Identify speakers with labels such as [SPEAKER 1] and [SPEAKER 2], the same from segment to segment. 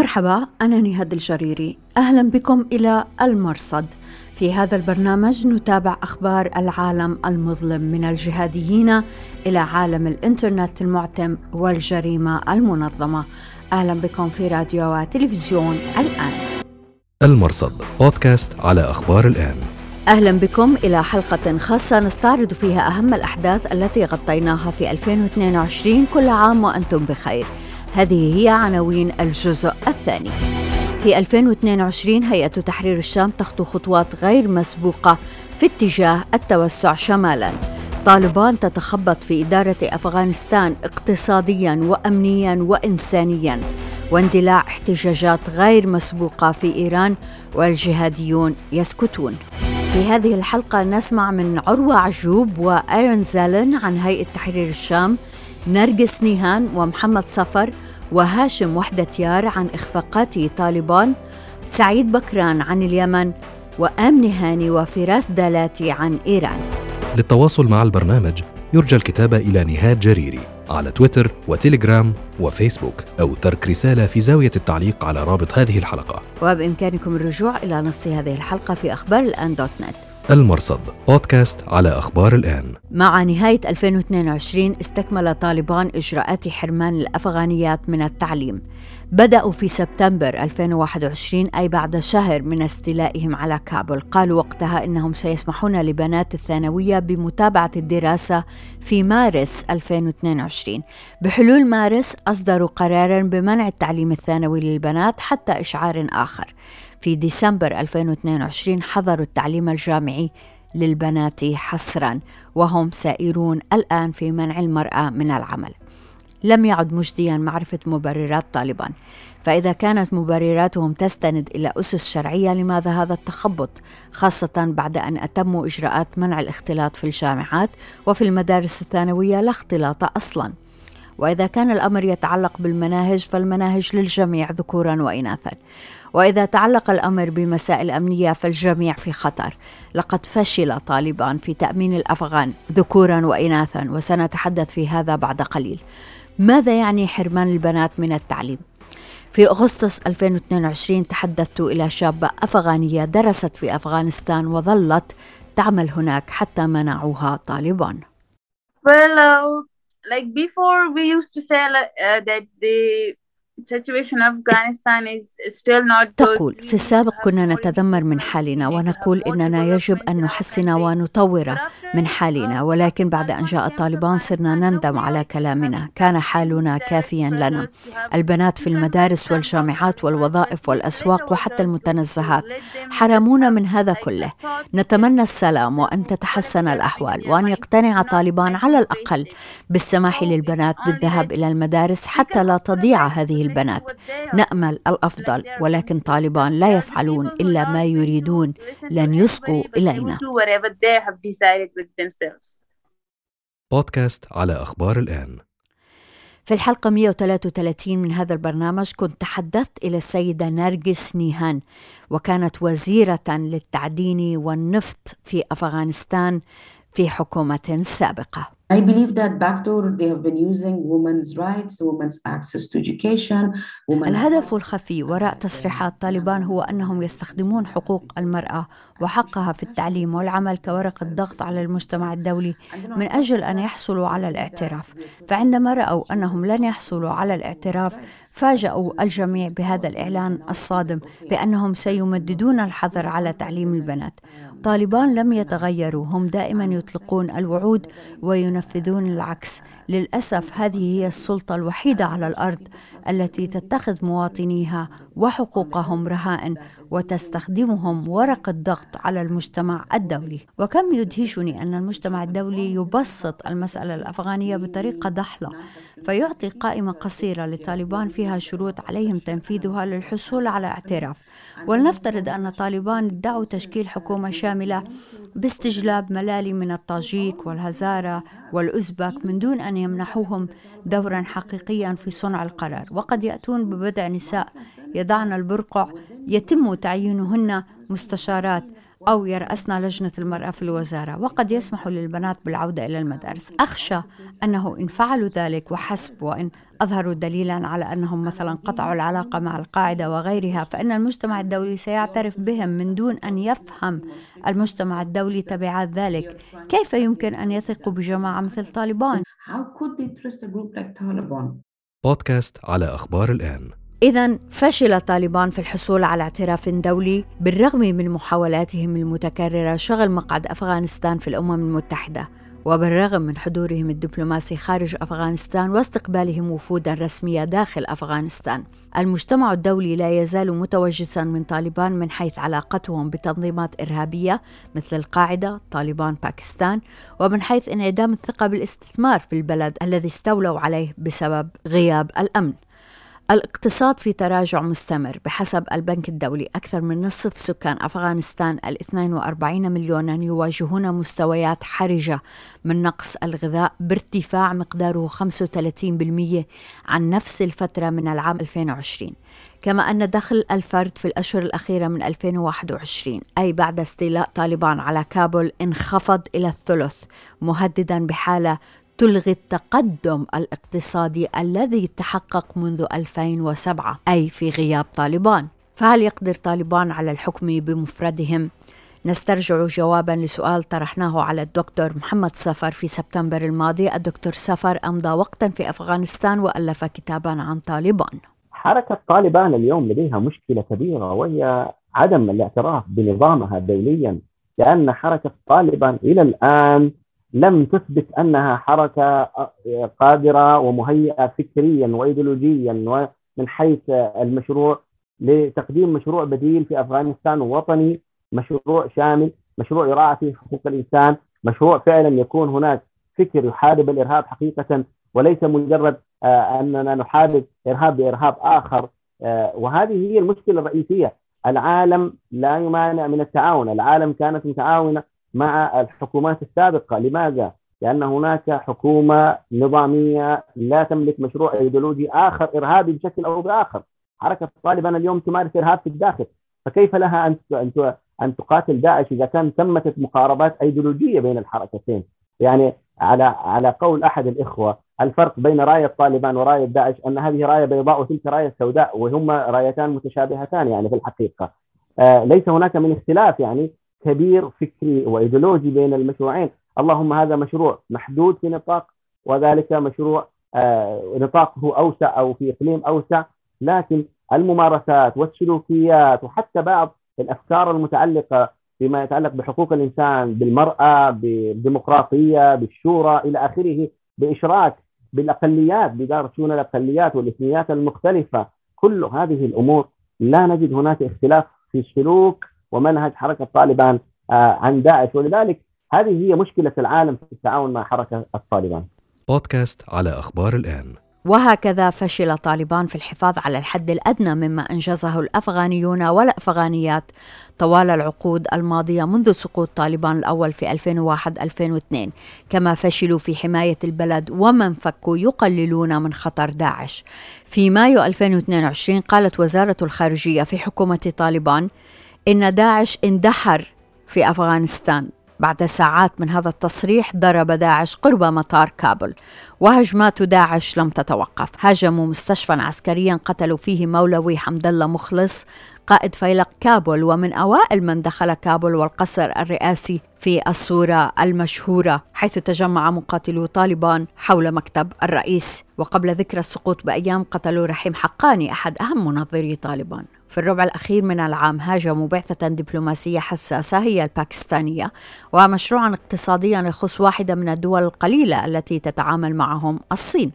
[SPEAKER 1] مرحبا أنا نهاد الجريري. أهلا بكم إلى المرصد. في هذا البرنامج نتابع أخبار العالم المظلم من الجهاديين إلى عالم الإنترنت المعتم والجريمة المنظمة. أهلا بكم في راديو وتلفزيون الآن.
[SPEAKER 2] المرصد بودكاست على أخبار الآن.
[SPEAKER 1] أهلا بكم إلى حلقة خاصة نستعرض فيها أهم الأحداث التي غطيناها في 2022 كل عام وأنتم بخير. هذه هي عناوين الجزء الثاني. في 2022 هيئة تحرير الشام تخطو خطوات غير مسبوقة في اتجاه التوسع شمالا. طالبان تتخبط في إدارة أفغانستان اقتصاديا وأمنيا وإنسانيا. واندلاع احتجاجات غير مسبوقة في إيران والجهاديون يسكتون. في هذه الحلقة نسمع من عروة عجوب وأيرون زالن عن هيئة تحرير الشام نرجس نيهان ومحمد صفر وهاشم وحدة يار عن إخفاقات طالبان سعيد بكران عن اليمن وآمن هاني وفراس دالاتي عن إيران.
[SPEAKER 2] للتواصل مع البرنامج يرجى الكتابة إلى نهاد جريري على تويتر وتليجرام وفيسبوك أو ترك رسالة في زاوية التعليق على رابط هذه الحلقة.
[SPEAKER 1] وبإمكانكم الرجوع إلى نص هذه الحلقة في أخبار الآن دوت نت.
[SPEAKER 2] المرصد. بودكاست على أخبار الآن.
[SPEAKER 1] مع نهاية 2022 استكمل طالبان إجراءات حرمان الأفغانيات من التعليم. بدأوا في سبتمبر 2021 أي بعد شهر من استيلائهم على كابل. قالوا وقتها إنهم سيسمحون لبنات الثانوية بمتابعة الدراسة في مارس 2022 بحلول مارس أصدروا قرارا بمنع التعليم الثانوي للبنات حتى إشعار آخر. في ديسمبر 2022 حظروا التعليم الجامعي للبنات حصرا وهم سائرون الآن في منع المرأة من العمل. لم يعد مجديا معرفة مبررات طالبان فإذا كانت مبرراتهم تستند إلى أسس شرعية لماذا هذا التخبط؟ خاصة بعد أن أتموا إجراءات منع الاختلاط في الجامعات وفي المدارس الثانوية لا اختلاط أصلاً. وإذا كان الأمر يتعلق بالمناهج فالمناهج للجميع ذكورا واناثا. وإذا تعلق الأمر بمسائل أمنية فالجميع في خطر. لقد فشل طالبان في تأمين الأفغان ذكورا واناثا وسنتحدث في هذا بعد قليل. ماذا يعني حرمان البنات من التعليم في أغسطس 2022 تحدثت إلى شابة أفغانية درست في أفغانستان وظلت تعمل هناك حتى منعوها طالبان.
[SPEAKER 3] Well, uh, like before we used to say uh, that the
[SPEAKER 1] تقول في السابق كنا نتذمر من حالنا ونقول إننا يجب أن نحسن ونطور من حالنا. ولكن بعد أن جاء طالبان صرنا نندم على كلامنا. كان حالنا كافيا لنا. البنات في المدارس والجامعات والوظائف والأسواق وحتى المتنزهات. حرمونا من هذا كله. نتمنى السلام وأن تتحسن الأحوال. وان يقتنع طالبان على الأقل بالسماح للبنات بالذهاب إلى المدارس حتى لا تضيع هذه البنات. نأمل الأفضل ولكن طالبان لا يفعلون إلا ما يريدون. لن يسقوا إلينا.
[SPEAKER 2] بودكاست على أخبار الآن.
[SPEAKER 1] في الحلقة 133 من هذا البرنامج كنت تحدثت إلى السيدة نرجس نيهان وكانت وزيرة للتعدين والنفط في أفغانستان في حكومة سابقة. I believe that backdoor they have been using women's rights, women's access to education. الهدف الخفي وراء تصريحات طالبان هو أنهم يستخدمون حقوق المرأة وحقها في التعليم والعمل كورقة ضغط على المجتمع الدولي من أجل أن يحصلوا على الاعتراف فعندما رأوا أنهم لن يحصلوا على الاعتراف فاجأوا الجميع بهذا الإعلان الصادم بأنهم سيمددون الحظر على تعليم البنات طالبان لم يتغيروا هم دائما يطلقون الوعود وينفذون العكس. للأسف هذه هي السلطة الوحيدة على الأرض التي تتخذ مواطنيها وحقوقهم رهائن وتستخدمهم ورقه ضغط على المجتمع الدولي. وكم يدهشني أن المجتمع الدولي يبسط المسألة الأفغانية بطريقة ضحله فيعطي قائمة قصيرة لطالبان فيها شروط عليهم تنفيذها للحصول على اعتراف. ولنفترض أن طالبان ادعوا تشكيل حكومة شاملة باستجلاب ملالي من الطاجيك والهزارة والأزبك من دون أن يمنحوهم دورا حقيقيا في صنع القرار. وقد يأتون ببضع نساء يضعن البرقع يتم تعيينهن مستشارات أو يرأسن لجنة المرأة في الوزارة. وقد يسمح للبنات بالعودة إلى المدارس. أخشى أنه إن فعلوا ذلك وحسب وإن أظهروا دليلا على أنهم مثلا قطعوا العلاقة مع القاعدة وغيرها فإن المجتمع الدولي سيعترف بهم من دون أن يفهم المجتمع الدولي تبعات ذلك. كيف يمكن أن يثقوا بجماعة مثل طالبان؟
[SPEAKER 2] بودكاست على أخبار الآن.
[SPEAKER 1] إذا فشل طالبان في الحصول على اعتراف دولي بالرغم من محاولاتهم المتكررة شغل مقعد أفغانستان في الأمم المتحدة. وبالرغم من حضورهم الدبلوماسي خارج أفغانستان واستقبالهم وفودا رسميه داخل أفغانستان، المجتمع الدولي لا يزال متوجسا من طالبان من حيث علاقتهم بتنظيمات إرهابية مثل القاعدة، طالبان باكستان، ومن حيث انعدام الثقة بالاستثمار في البلد الذي استولوا عليه بسبب غياب الأمن. الاقتصاد في تراجع مستمر بحسب البنك الدولي. أكثر من نصف سكان أفغانستان ال 42 مليونا يواجهون مستويات حرجة من نقص الغذاء بارتفاع مقداره 35% عن نفس الفترة من العام 2020 كما أن دخل الفرد في الأشهر الأخيرة من 2021 أي بعد استيلاء طالبان على كابول انخفض إلى الثلث مهددا بحالة تلغي التقدم الاقتصادي الذي تحقق منذ 2007 أي في غياب طالبان. فهل يقدر طالبان على الحكم بمفردهم؟ نسترجع جوابا لسؤال طرحناه على الدكتور محمد سفر في سبتمبر الماضي. الدكتور سفر أمضى وقتا في أفغانستان وألف كتابا عن طالبان.
[SPEAKER 4] حركة طالبان اليوم لديها مشكلة كبيرة وهي عدم الاعتراف بنظامها دوليا لأن حركة طالبان إلى الآن لم تثبت أنها حركة قادرة ومهيئة فكريا وايديولوجيا ومن حيث المشروع لتقديم مشروع بديل في أفغانستان وطني مشروع شامل مشروع يراعي فيه حقوق الإنسان مشروع فعلا يكون هناك فكر يحارب الإرهاب حقيقة وليس مجرد أننا نحارب إرهاب بإرهاب آخر. وهذه هي المشكلة الرئيسية. العالم لا يمانع من التعاون. العالم كانت متعاونة مع الحكومات السابقة، لماذا؟ لأن هناك حكومة نظامية لا تملك مشروع إيديولوجي آخر إرهابي بشكل أو بآخر. حركة طالبان اليوم تمارس إرهاب في الداخل، فكيف لها أن أن تقاتل داعش إذا كان تمت مقاربات إيديولوجية بين الحركتين؟ يعني على على قول أحد الإخوة الفرق بين رايه طالبان ورايه داعش أن هذه راية بيضاء وتلك راية سوداء وهما رايتان متشابهتان يعني في الحقيقة. آه ليس هناك من اختلاف يعني كبير فكري وإيديولوجي بين المشروعين. اللهم هذا مشروع محدود في نطاق وذلك مشروع آه نطاقه أوسع أو في إقليم أوسع. لكن الممارسات والسلوكيات وحتى بعض الأفكار المتعلقة فيما يتعلق بحقوق الإنسان بالمرأة بالديمقراطية بالشورى إلى آخره بإشراك بالأقليات بدار شؤون الأقليات والإثنيات المختلفة. كل هذه الأمور لا نجد هناك اختلاف في السلوك ومنهج حركة طالبان عن داعش ولذلك هذه هي مشكلة العالم في التعاون مع حركة الطالبان.
[SPEAKER 2] بودكاست على أخبار الآن.
[SPEAKER 1] وهكذا فشل طالبان في الحفاظ على الحد الأدنى مما أنجزه الأفغانيون والأفغانيات طوال العقود الماضية منذ سقوط طالبان الأول في 2001 2002 كما فشلوا في حماية البلد ومن فكوا يقللون من خطر داعش في مايو 2022 قالت وزارة الخارجية في حكومة طالبان إن داعش اندحر في أفغانستان. بعد ساعات من هذا التصريح ضرب داعش قرب مطار كابل. وهجمات داعش لم تتوقف. هاجموا مستشفى عسكريا قتلوا فيه مولوي حمد الله مخلص قائد فيلق كابل. ومن أوائل من دخل كابل والقصر الرئاسي في الصورة المشهورة حيث تجمع مقاتلو طالبان حول مكتب الرئيس. وقبل ذكرى السقوط بأيام قتلوا رحيم حقاني أحد أهم منظري طالبان. في الربع الأخير من العام هاجموا بعثة دبلوماسية حساسة هي الباكستانية ومشروعا اقتصاديا يخص واحدة من الدول القليلة التي تتعامل معهم الصين.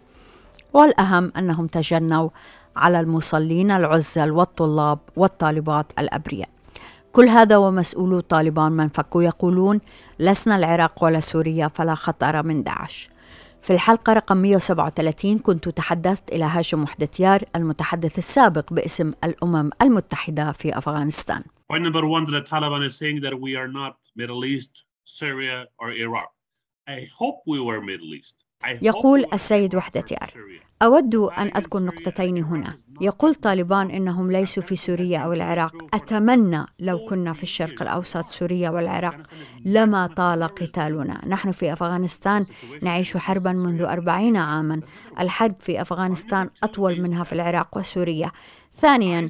[SPEAKER 1] والأهم أنهم تجنوا على المصلين العزل والطلاب والطالبات الأبرياء. كل هذا ومسؤولو طالبان من فكوا يقولون لسنا العراق ولا سوريا فلا خطر من داعش. في الحلقة رقم 137 كنت تحدثت إلى هاشم وحدتيار المتحدث السابق باسم الأمم المتحدة في أفغانستان.
[SPEAKER 5] Point number one, the Taliban is saying that we are not Middle East, Syria or Iraq. I hope we were Middle East.
[SPEAKER 1] يقول السيد وحدتيار أود أن أذكر نقطتين هنا. يقول طالبان إنهم ليسوا في سوريا أو العراق. أتمنى لو كنا في الشرق الأوسط سوريا والعراق لما طال قتالنا. نحن في أفغانستان نعيش حربا منذ أربعين عاما. الحرب في أفغانستان أطول منها في العراق وسوريا. ثانيا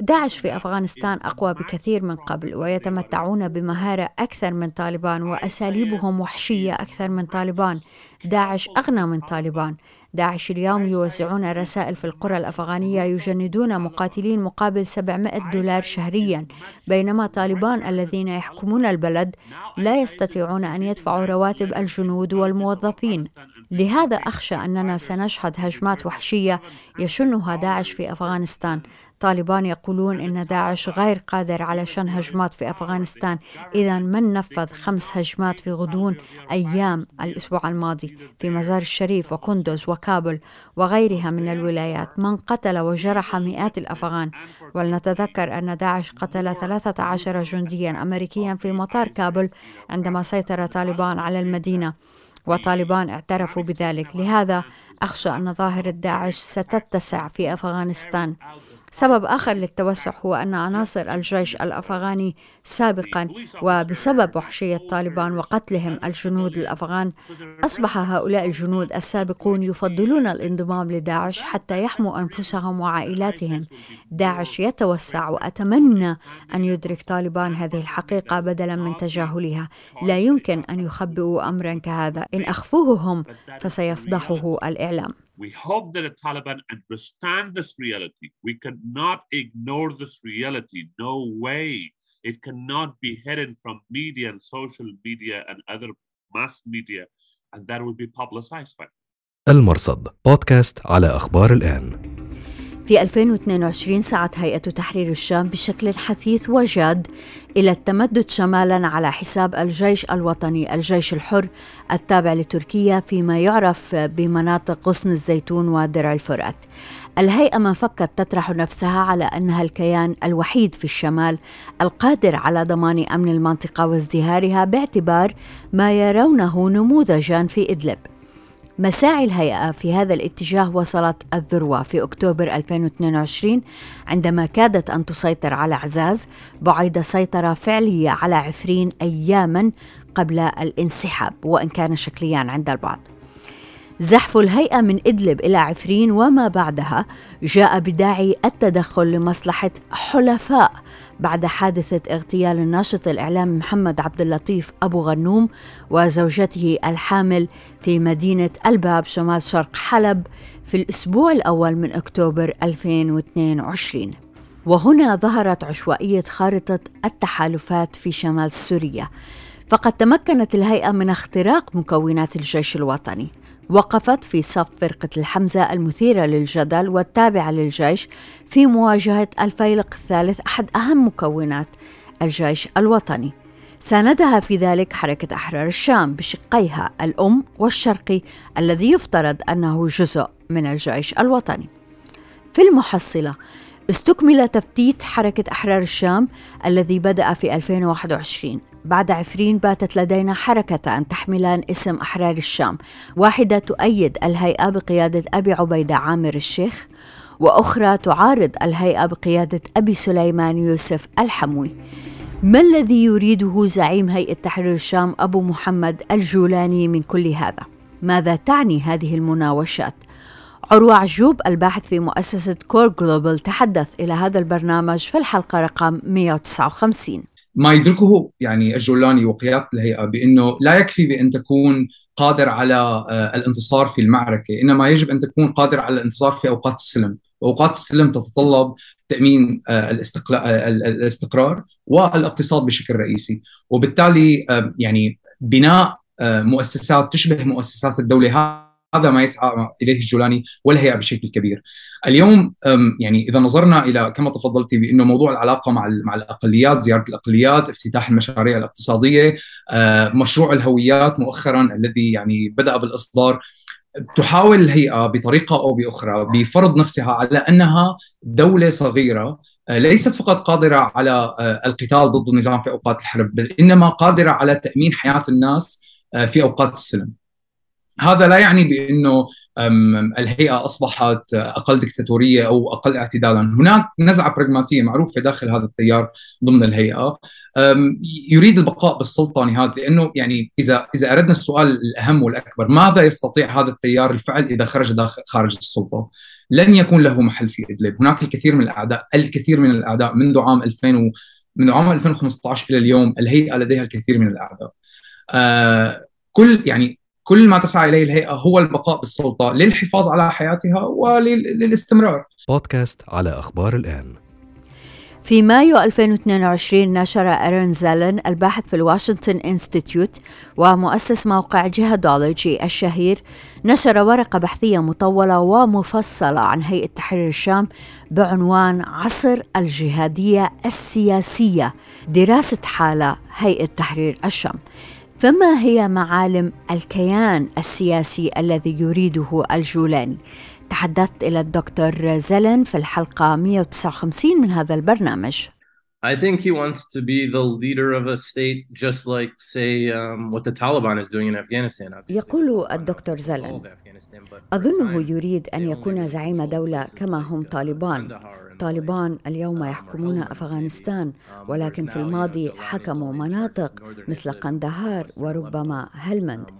[SPEAKER 1] داعش في أفغانستان أقوى بكثير من قبل ويتمتعون بمهارة أكثر من طالبان وأساليبهم وحشية أكثر من طالبان. داعش أغنى من طالبان. داعش اليوم يوزعون رسائل في القرى الأفغانية يجندون مقاتلين مقابل 700 دولار شهريا. بينما طالبان الذين يحكمون البلد لا يستطيعون أن يدفعوا رواتب الجنود والموظفين. لهذا أخشى أننا سنشهد هجمات وحشية يشنها داعش في أفغانستان. طالبان يقولون إن داعش غير قادر على شن هجمات في أفغانستان. إذا من نفذ خمس هجمات في غضون أيام الأسبوع الماضي في مزار الشريف وكندوز وكابل وغيرها من الولايات؟ من قتل وجرح مئات الأفغان. ولنتذكر أن داعش قتل 13 جنديا أمريكيا في مطار كابل عندما سيطر طالبان على المدينة. وطالبان اعترفوا بذلك. لهذا أخشى أن ظاهرة داعش ستتسع في أفغانستان. سبب آخر للتوسع هو أن عناصر الجيش الأفغاني سابقا وبسبب وحشية طالبان وقتلهم الجنود الأفغان أصبح هؤلاء الجنود السابقون يفضلون الانضمام لداعش حتى يحموا أنفسهم وعائلاتهم. داعش يتوسع وأتمنى أن يدرك طالبان هذه الحقيقة بدلا من تجاهلها. لا يمكن أن يخبئوا أمرا كهذا. إن أخفوه هم فسيفضحه الإعلام.
[SPEAKER 6] We hope that the Taliban understand this reality. We cannot ignore this reality. No way. It cannot be hidden from media and social media and other mass media, and that will be publicized.
[SPEAKER 2] المرصد بودكاست على أخبار الآن
[SPEAKER 1] في 2022 سعت هيئة تحرير الشام بشكل حثيث وجاد إلى التمدد شمالا على حساب الجيش الوطني الجيش الحر التابع لتركيا فيما يعرف بمناطق غصن الزيتون ودرع الفرات. الهيئة ما فكت تطرح نفسها على أنها الكيان الوحيد في الشمال القادر على ضمان أمن المنطقة وازدهارها باعتبار ما يرونه نموذجا في إدلب. مساعي الهيئة في هذا الاتجاه وصلت الذروة في أكتوبر 2022 عندما كادت أن تسيطر على عزاز بعد سيطرة فعلية على عفرين أياما قبل الانسحاب وإن كان شكليا عند البعض. زحف الهيئة من إدلب إلى عفرين وما بعدها جاء بداعي التدخل لمصلحة حلفاء بعد حادثة اغتيال الناشط الإعلامي محمد عبد اللطيف أبو غنوم وزوجته الحامل في مدينة الباب شمال شرق حلب في الأسبوع الأول من أكتوبر 2022 وهنا ظهرت عشوائية خارطة التحالفات في شمال سوريا. فقد تمكنت الهيئة من اختراق مكونات الجيش الوطني. وقفت في صف فرقة الحمزة المثيرة للجدل والتابعة للجيش في مواجهة الفيلق الثالث أحد أهم مكونات الجيش الوطني. ساندها في ذلك حركة أحرار الشام بشقيها الأم والشرقي الذي يفترض أنه جزء من الجيش الوطني. في المحصلة استكمل تفتيت حركة أحرار الشام الذي بدأ في 2021 بعد عفرين باتت لدينا حركة تحملان اسم أحرار الشام واحدة تؤيد الهيئة بقيادة أبي عبيدة عامر الشيخ وأخرى تعارض الهيئة بقيادة أبي سليمان يوسف الحموي ما الذي يريده زعيم هيئة تحرير الشام أبو محمد الجولاني من كل هذا؟ ماذا تعني هذه المناوشات؟ عروة عجوب الباحث في مؤسسة كور جلوبال تحدث إلى هذا البرنامج في الحلقة رقم 159
[SPEAKER 7] ما يدركه يعني الجولاني وقيادة الهيئة بأنه لا يكفي بأن تكون قادر على آه، الانتصار في المعركة، إنما يجب أن تكون قادر على الانتصار في أوقات السلم، واوقات السلم تتطلب تأمين آه، آه، الاستقرار والاقتصاد بشكل رئيسي، وبالتالي يعني بناء مؤسسات تشبه مؤسسات الدولة هذا ما يسعى إليه الجولاني والهيئه بشكل كبير. اليوم يعني إذا نظرنا إلى كما تفضلتي بأنه موضوع العلاقة مع مع الأقليات، زيارة الأقليات، افتتاح المشاريع الاقتصادية، أه، مشروع الهويات مؤخرا الذي يعني بدأ بالإصدار تحاول الهيئة بطريقة أو بأخرى بفرض نفسها على أنها دولة صغيرة أه، ليست فقط قادرة على أه، القتال ضد النظام في أوقات الحرب بل إنما قادرة على تأمين حياة الناس في أوقات السلم. هذا لا يعني بأنه الهيئة أصبحت أقل دكتاتورية أو أقل اعتدالا، هناك نزعة براغماتية معروفة داخل هذا التيار ضمن الهيئة يريد البقاء بالسلطة نهائيا لأنه يعني إذا إذا أردنا السؤال الأهم والأكبر ماذا يستطيع هذا التيار الفعل إذا خرج داخل خارج السلطة؟ لن يكون له محل في إدلب، هناك الكثير من الأعداء، الكثير من الأعداء منذ عام 2000 و من عام 2015 إلى اليوم الهيئة لديها الكثير من الأعداء. آه كل يعني كل ما تسعى إليه الهيئة هو البقاء بالسلطة للحفاظ على حياتها وللاستمرار.
[SPEAKER 2] بودكاست على أخبار الآن.
[SPEAKER 1] في مايو 2022 نشر أرين زالن الباحث في الواشنطن إنستيتيوت ومؤسس موقع جهادولوجي الشهير نشر ورقة بحثية مطولة ومفصلة عن هيئة تحرير الشام بعنوان عصر الجهادية السياسية دراسة حالة هيئة تحرير الشام فما هي معالم الكيان السياسي الذي يريده الجولاني؟ تحدثت إلى الدكتور زلن في الحلقة 159 من هذا البرنامج.
[SPEAKER 8] I think he wants to be the leader of a state just like say um, what the Taliban is doing in Afghanistan.
[SPEAKER 1] يقول الدكتور زلن أظنه يريد أن يكون زعيم دولة كما هم طالبان. طالبان اليوم يحكمون أفغانستان ولكن في الماضي حكموا مناطق مثل قندهار وربما هلمند.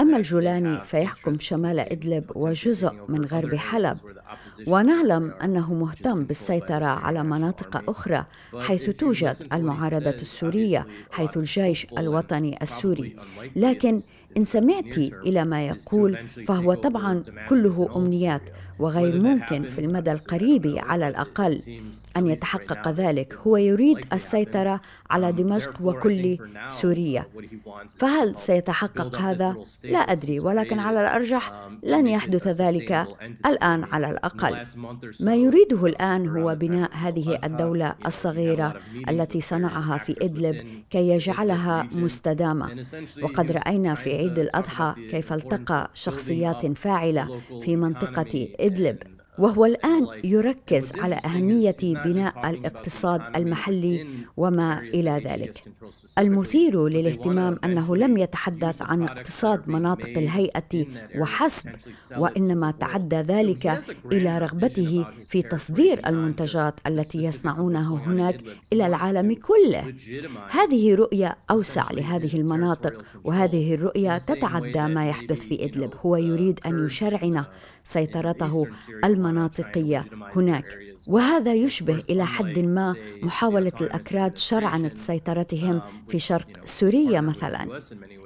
[SPEAKER 1] أما الجولاني فيحكم شمال إدلب وجزء من غرب حلب. ونعلم أنه مهتم بالسيطرة على مناطق أخرى حيث توجد المعارضة السورية حيث الجيش الوطني السوري. لكن إن سمعت إلى ما يقول فهو طبعا كله أمنيات وغير ممكن في المدى القريب على الأقل. أن يتحقق ذلك هو يريد السيطرة على دمشق وكل سوريا. فهل سيتحقق هذا؟ لا أدري ولكن على الأرجح لن يحدث ذلك الآن على الأقل. ما يريده الآن هو بناء هذه الدولة الصغيرة التي صنعها في إدلب كي يجعلها مستدامة. وقد رأينا في عيد الأضحى كيف التقى شخصيات فاعلة في منطقة إدلب وهو الآن يركز على أهمية بناء الاقتصاد المحلي وما إلى ذلك. المثير للاهتمام أنه لم يتحدث عن اقتصاد مناطق الهيئة وحسب، وإنما تعدى ذلك إلى رغبته في تصدير المنتجات التي يصنعونها هناك إلى العالم كله. هذه رؤية أوسع لهذه المناطق، وهذه الرؤية تتعدى ما يحدث في إدلب. هو يريد أن يشرعن سيطرته المناطقية هناك وهذا يشبه إلى حد ما محاولة الأكراد شرعنه سيطرتهم في شرق سوريا مثلا.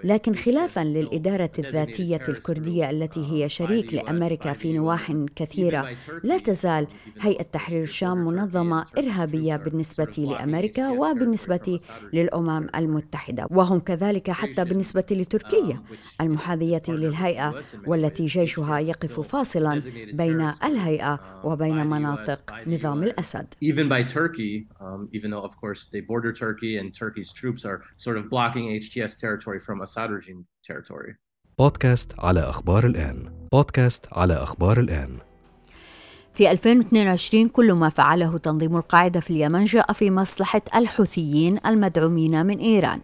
[SPEAKER 1] لكن خلافا للإدارة الذاتية الكردية التي هي شريك لأمريكا في نواح كثيرة. لا تزال هيئة تحرير الشام منظمة إرهابية بالنسبة لأمريكا وبالنسبة للأمم المتحدة. وهم كذلك حتى بالنسبة لتركيا. المحاذية للهيئة والتي جيشها يقف فاصلا بين الهيئة وبين مناطق نظام الأسد.
[SPEAKER 8] Even by Turkey, um, even though of course they border Turkey and Turkey's troops are sort of blocking HTS territory from Assad regime territory.
[SPEAKER 2] بودكاست على أخبار الآن بودكاست على أخبار الآن
[SPEAKER 1] في 2022 كل ما فعله تنظيم القاعدة في اليمن جاء في مصلحة الحوثيين المدعومين من إيران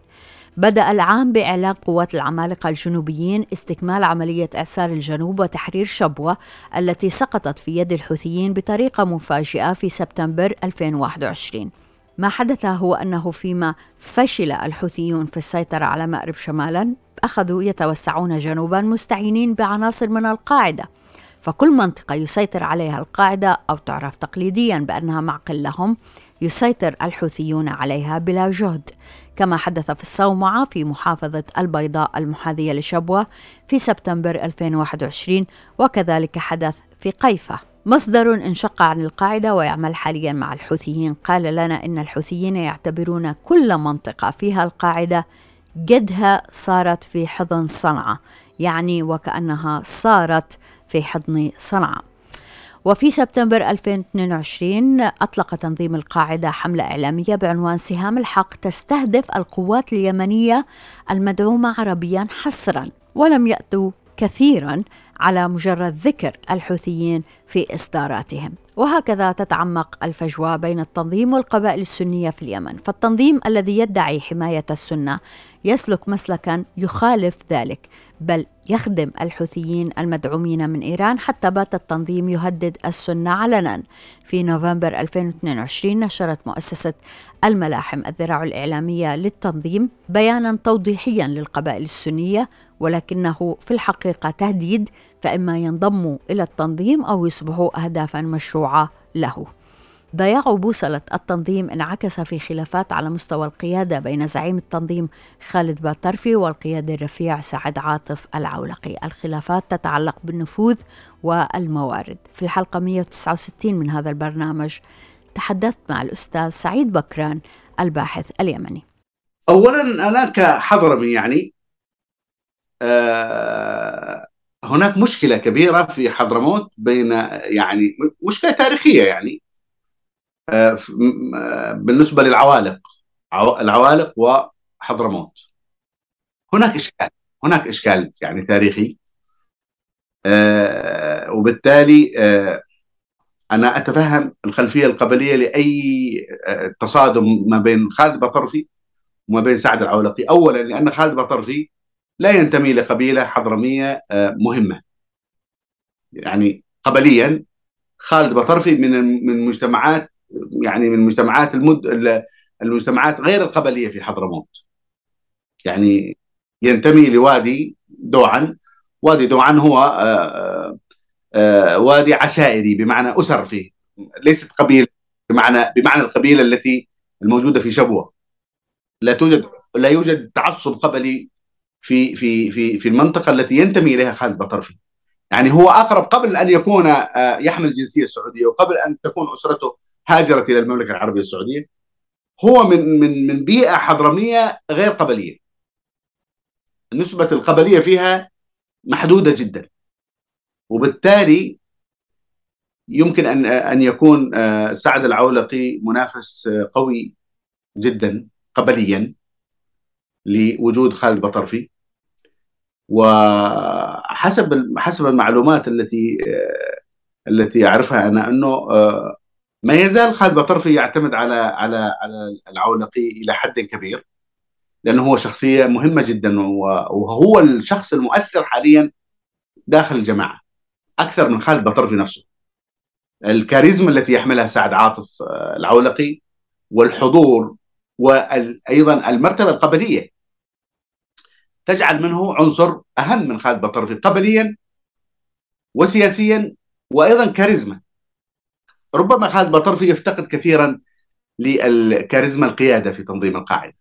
[SPEAKER 1] بدأ العام بإعلان قوات العمالقة الجنوبيين استكمال عملية إعسار الجنوب وتحرير شبوة التي سقطت في يد الحوثيين بطريقة مفاجئة في سبتمبر 2021 ما حدث هو أنه فيما فشل الحوثيون في السيطرة على مأرب شمالا أخذوا يتوسعون جنوبا مستعينين بعناصر من القاعدة فكل منطقة يسيطر عليها القاعدة أو تعرف تقليديا بأنها معقل لهم يسيطر الحوثيون عليها بلا جهد. كما حدث في الصومعة في محافظة البيضاء المحاذية لشبوة في سبتمبر 2021 وكذلك حدث في قيفة مصدر انشق عن القاعدة ويعمل حاليا مع الحوثيين. قال لنا إن الحوثيين يعتبرون كل منطقة فيها القاعدة قدها صارت في حضن صنعاء يعني وكأنها صارت في حضن صنعاء. وفي سبتمبر 2022 أطلق تنظيم القاعدة حملة إعلامية بعنوان سهام الحق تستهدف القوات اليمنية المدعومة عربيا حصرا ولم يأتوا كثيرا على مجرد ذكر الحوثيين في إصداراتهم. وهكذا تتعمق الفجوة بين التنظيم والقبائل السنية في اليمن. فالتنظيم الذي يدعي حماية السنة يسلك مسلكا يخالف ذلك بل يخدم الحوثيين المدعومين من إيران حتى بات التنظيم يهدد السنة علنا. في نوفمبر 2022 نشرت مؤسسة الملاحم الذراع الإعلامية للتنظيم بيانا توضيحيا للقبائل السنية ولكنه في الحقيقة تهديد فإما ينضموا إلى التنظيم أو يصبحوا أهدافا مشروعة له. ضياع بوصلة التنظيم انعكس في خلافات على مستوى القيادة بين زعيم التنظيم خالد باترفي والقيادي الرفيع سعد عاطف العولقي. الخلافات تتعلق بالنفوذ والموارد. في الحلقة 169 من هذا البرنامج تحدثت مع الأستاذ سعيد بكران الباحث اليمني.
[SPEAKER 9] أولا أنا كحضرمي يعني آه هناك مشكلة كبيرة في حضرموت بين يعني مشكلة تاريخية يعني آه بالنسبة للعوالق العوالق وحضرموت. هناك إشكال هناك إشكال يعني تاريخي آه وبالتالي آه أنا أتفهم الخلفية القبلية لأي تصادم ما بين خالد بطرفي وما بين سعد العولقي. أولا لأن خالد بطرفي لا ينتمي لقبيلة حضرمية مهمة. يعني قبليا خالد بطرفي من من مجتمعات يعني من مجتمعات المد المجتمعات غير القبلية في حضرموت. يعني ينتمي لوادي دوعن وادي دوعن هو وادي عشائري بمعنى أسر فيه. ليست قبيلة بمعنى بمعنى القبيلة التي الموجودة في شبوة. لا توجد لا يوجد تعصب قبلي في في في في المنطقة التي ينتمي إليها خالد بطرفي. يعني هو أقرب قبل أن يكون يحمل الجنسيه السعودية وقبل أن تكون أسرته هاجرت إلى المملكة العربية السعودية هو من من من بيئة حضرمية غير قبلية. نسبة القبلية فيها محدودة جدا. وبالتالي يمكن أن أن يكون سعد العولقي منافس قوي جدا قبليا. لوجود خالد بطرفي. وحسب حسب المعلومات التي التي أعرفها أنا أنه ما يزال خالد بطرفي يعتمد على على على العولقي إلى حد كبير لأنه هو شخصية مهمة جدا وهو الشخص المؤثر حاليا داخل الجماعة أكثر من خالد بطرفي نفسه. الكاريزما التي يحملها سعد عاطف العولقي والحضور وأيضا المرتبة القبلية. تجعل منه عنصر أهم من خالد بطرفي قبليا وسياسيا وأيضا كاريزما. ربما خالد بطرفي يفتقد كثيرا للكاريزما القيادة في تنظيم القاعدة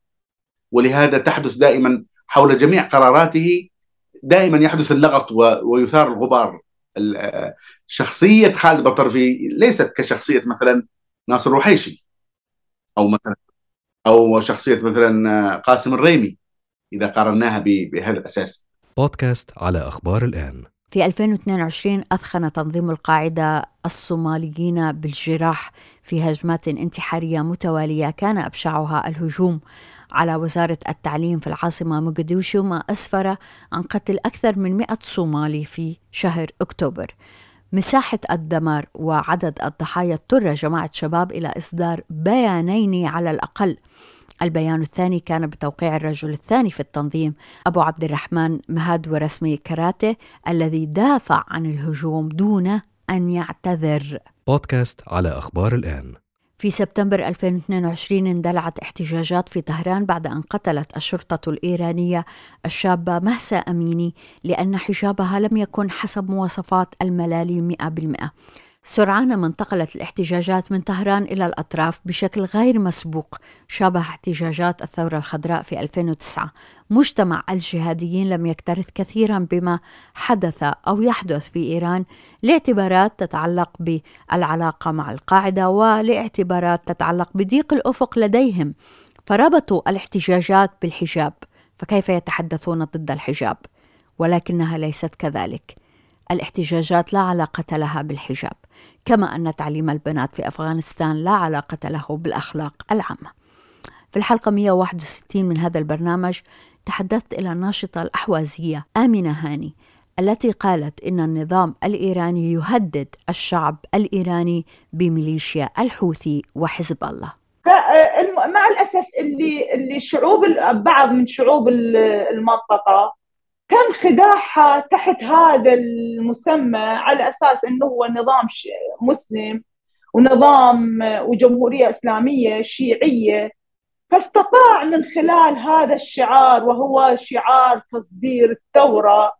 [SPEAKER 9] ولهذا تحدث دائما حول جميع قراراته. دائما يحدث اللغط ويثار الغبار. شخصية خالد بطرفي ليست كشخصية مثلا ناصر الوحيشي أو مثلا أو شخصية مثلا قاسم الريمي إذا قارناها بهذا الأساس.
[SPEAKER 2] بودكاست على أخبار الآن.
[SPEAKER 1] في 2022 أثخن تنظيم القاعدة الصوماليين بالجراح في هجمات انتحارية متوالية كان أبشعها الهجوم على وزارة التعليم في العاصمة مقديشو ما أسفر عن قتل أكثر من 100 صومالي في شهر أكتوبر مساحة الدمار وعدد الضحايا اضطر جماعة شباب إلى إصدار بيانين على الأقل. البيان الثاني كان بتوقيع الرجل الثاني في التنظيم أبو عبد الرحمن مهاد ورسمي كراتي الذي دافع عن الهجوم دون أن يعتذر.
[SPEAKER 2] بودكاست على أخبار الآن.
[SPEAKER 1] في سبتمبر 2022 اندلعت احتجاجات في طهران بعد أن قتلت الشرطة الإيرانية الشابة مهسا أميني لأن حجابها لم يكن حسب مواصفات الملالي 100% سرعان ما انتقلت الاحتجاجات من طهران إلى الأطراف بشكل غير مسبوق شابه احتجاجات الثورة الخضراء في 2009 مجتمع الجهاديين لم يكترث كثيرا بما حدث أو يحدث في إيران لاعتبارات تتعلق بالعلاقة مع القاعدة ولاعتبارات تتعلق بضيق الأفق لديهم. فربطوا الاحتجاجات بالحجاب فكيف يتحدثون ضد الحجاب؟ ولكنها ليست كذلك. الاحتجاجات لا علاقة لها بالحجاب. كما أن تعليم البنات في أفغانستان لا علاقة له بالأخلاق العامة. في الحلقة 161 من هذا البرنامج تحدثت إلى الناشطة الأحوازية آمنة هاني التي قالت إن النظام الإيراني يهدد الشعب الإيراني بميليشيا الحوثي وحزب الله.
[SPEAKER 10] مع الأسف اللي اللي الشعوب بعض من شعوب المنطقة تم خداعها تحت هذا المسمى على أساس إنه هو نظام مسلم ونظام وجمهورية إسلامية شيعية. فاستطاع من خلال هذا الشعار وهو شعار تصدير الثوره آه،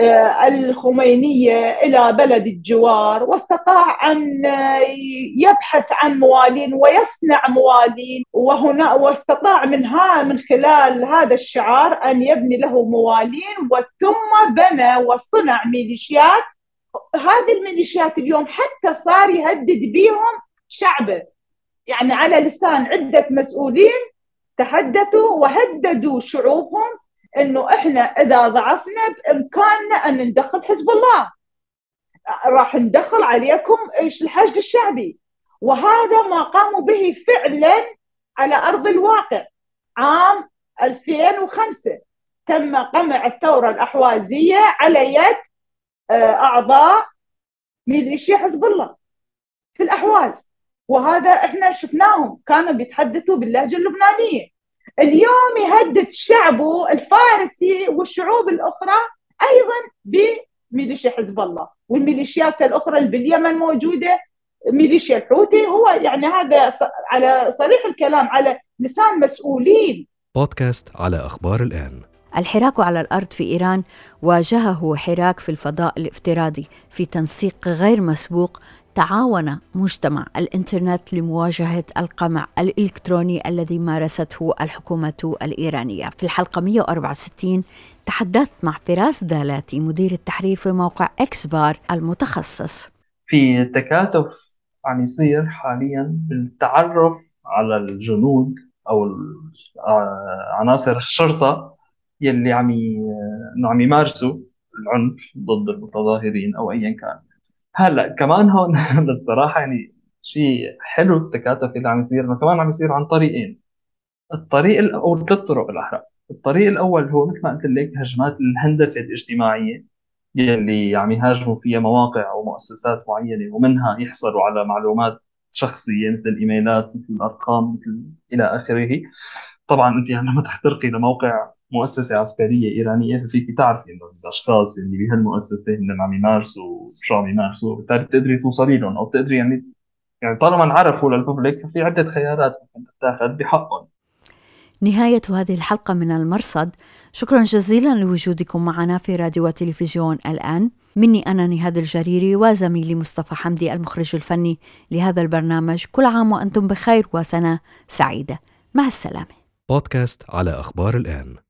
[SPEAKER 10] الخمينية إلى بلد الجوار واستطاع أن يبحث عن موالين ويصنع موالين وهنا واستطاع من ها من خلال هذا الشعار أن يبني له موالين وثم بنى وصنع ميليشيات. هذه الميليشيات اليوم حتى صار يهدد بهم شعبه. يعني على لسان عدة مسؤولين تحدثوا وهددوا شعوبهم إنه إحنا إذا ضعفنا بإمكاننا أن ندخل حزب الله. راح ندخل عليكم إيش الحشد الشعبي. وهذا ما قاموا به فعلا على أرض الواقع. عام 2005 تم قمع الثورة الأحوازية على يد آه، أعضاء ميليشيا حزب الله في الأحواز. وهذا إحنا شفناهم كانوا بيتحدثوا باللهجة اللبنانية. اليوم يهدد شعبه الفارسي والشعوب الأخرى أيضا بميليشيا حزب الله والميليشيات الأخرى اللي باليمن موجودة ميليشيا الحوثي هو يعني هذا على صريح الكلام على لسان مسؤولين.
[SPEAKER 2] بودكاست على أخبار الآن.
[SPEAKER 1] الحراك على الأرض في إيران واجهه حراك في الفضاء الافتراضي في تنسيق غير مسبوق تعاون مجتمع الإنترنت لمواجهة القمع الإلكتروني الذي مارسته الحكومة الإيرانية. في الحلقة 164 تحدثت مع فراس دالاتي مدير التحرير في موقع إكس بار المتخصص.
[SPEAKER 11] في تكاتف عم يصير حاليا بالتعرف على الجنود أو عناصر الشرطة يلي عم عم يمارسوا العنف ضد المتظاهرين أو ايا كان هلا كمان هون بصراحه يعني شيء حلو التكاتف اللي عم يصير إنه كمان عم يصير عن طريقين. الطريق أو ثلاث طرق بالأحرى. الطريق الأول هو مثل ما قلت لك هجمات الهندسة الاجتماعية يلي عم يهاجموا فيها مواقع أو مؤسسات معينة ومنها يحصلوا على معلومات شخصية مثل الايميلات مثل الأرقام مثل إلى آخره. طبعا أنت لما تخترقي لموقع مؤسسة عسكرية إيرانية فيك تعرفي إنه الأشخاص اللي بهالمؤسسة هن عم يمارسوا شو عم يمارسوا بالتالي بتقدري توصلي لهم أو بتقدري يعني يعني طالما انعرفوا للببليك ففي عدة خيارات ممكن تتاخذ بحقهم.
[SPEAKER 1] نهاية هذه الحلقة من المرصد. شكرا جزيلا لوجودكم معنا في راديو وتلفزيون الآن. مني أنا نهاد الجريري وزميلي مصطفى حمدي المخرج الفني لهذا البرنامج. كل عام وأنتم بخير وسنة سعيدة. مع السلامة.
[SPEAKER 2] بودكاست على أخبار الآن.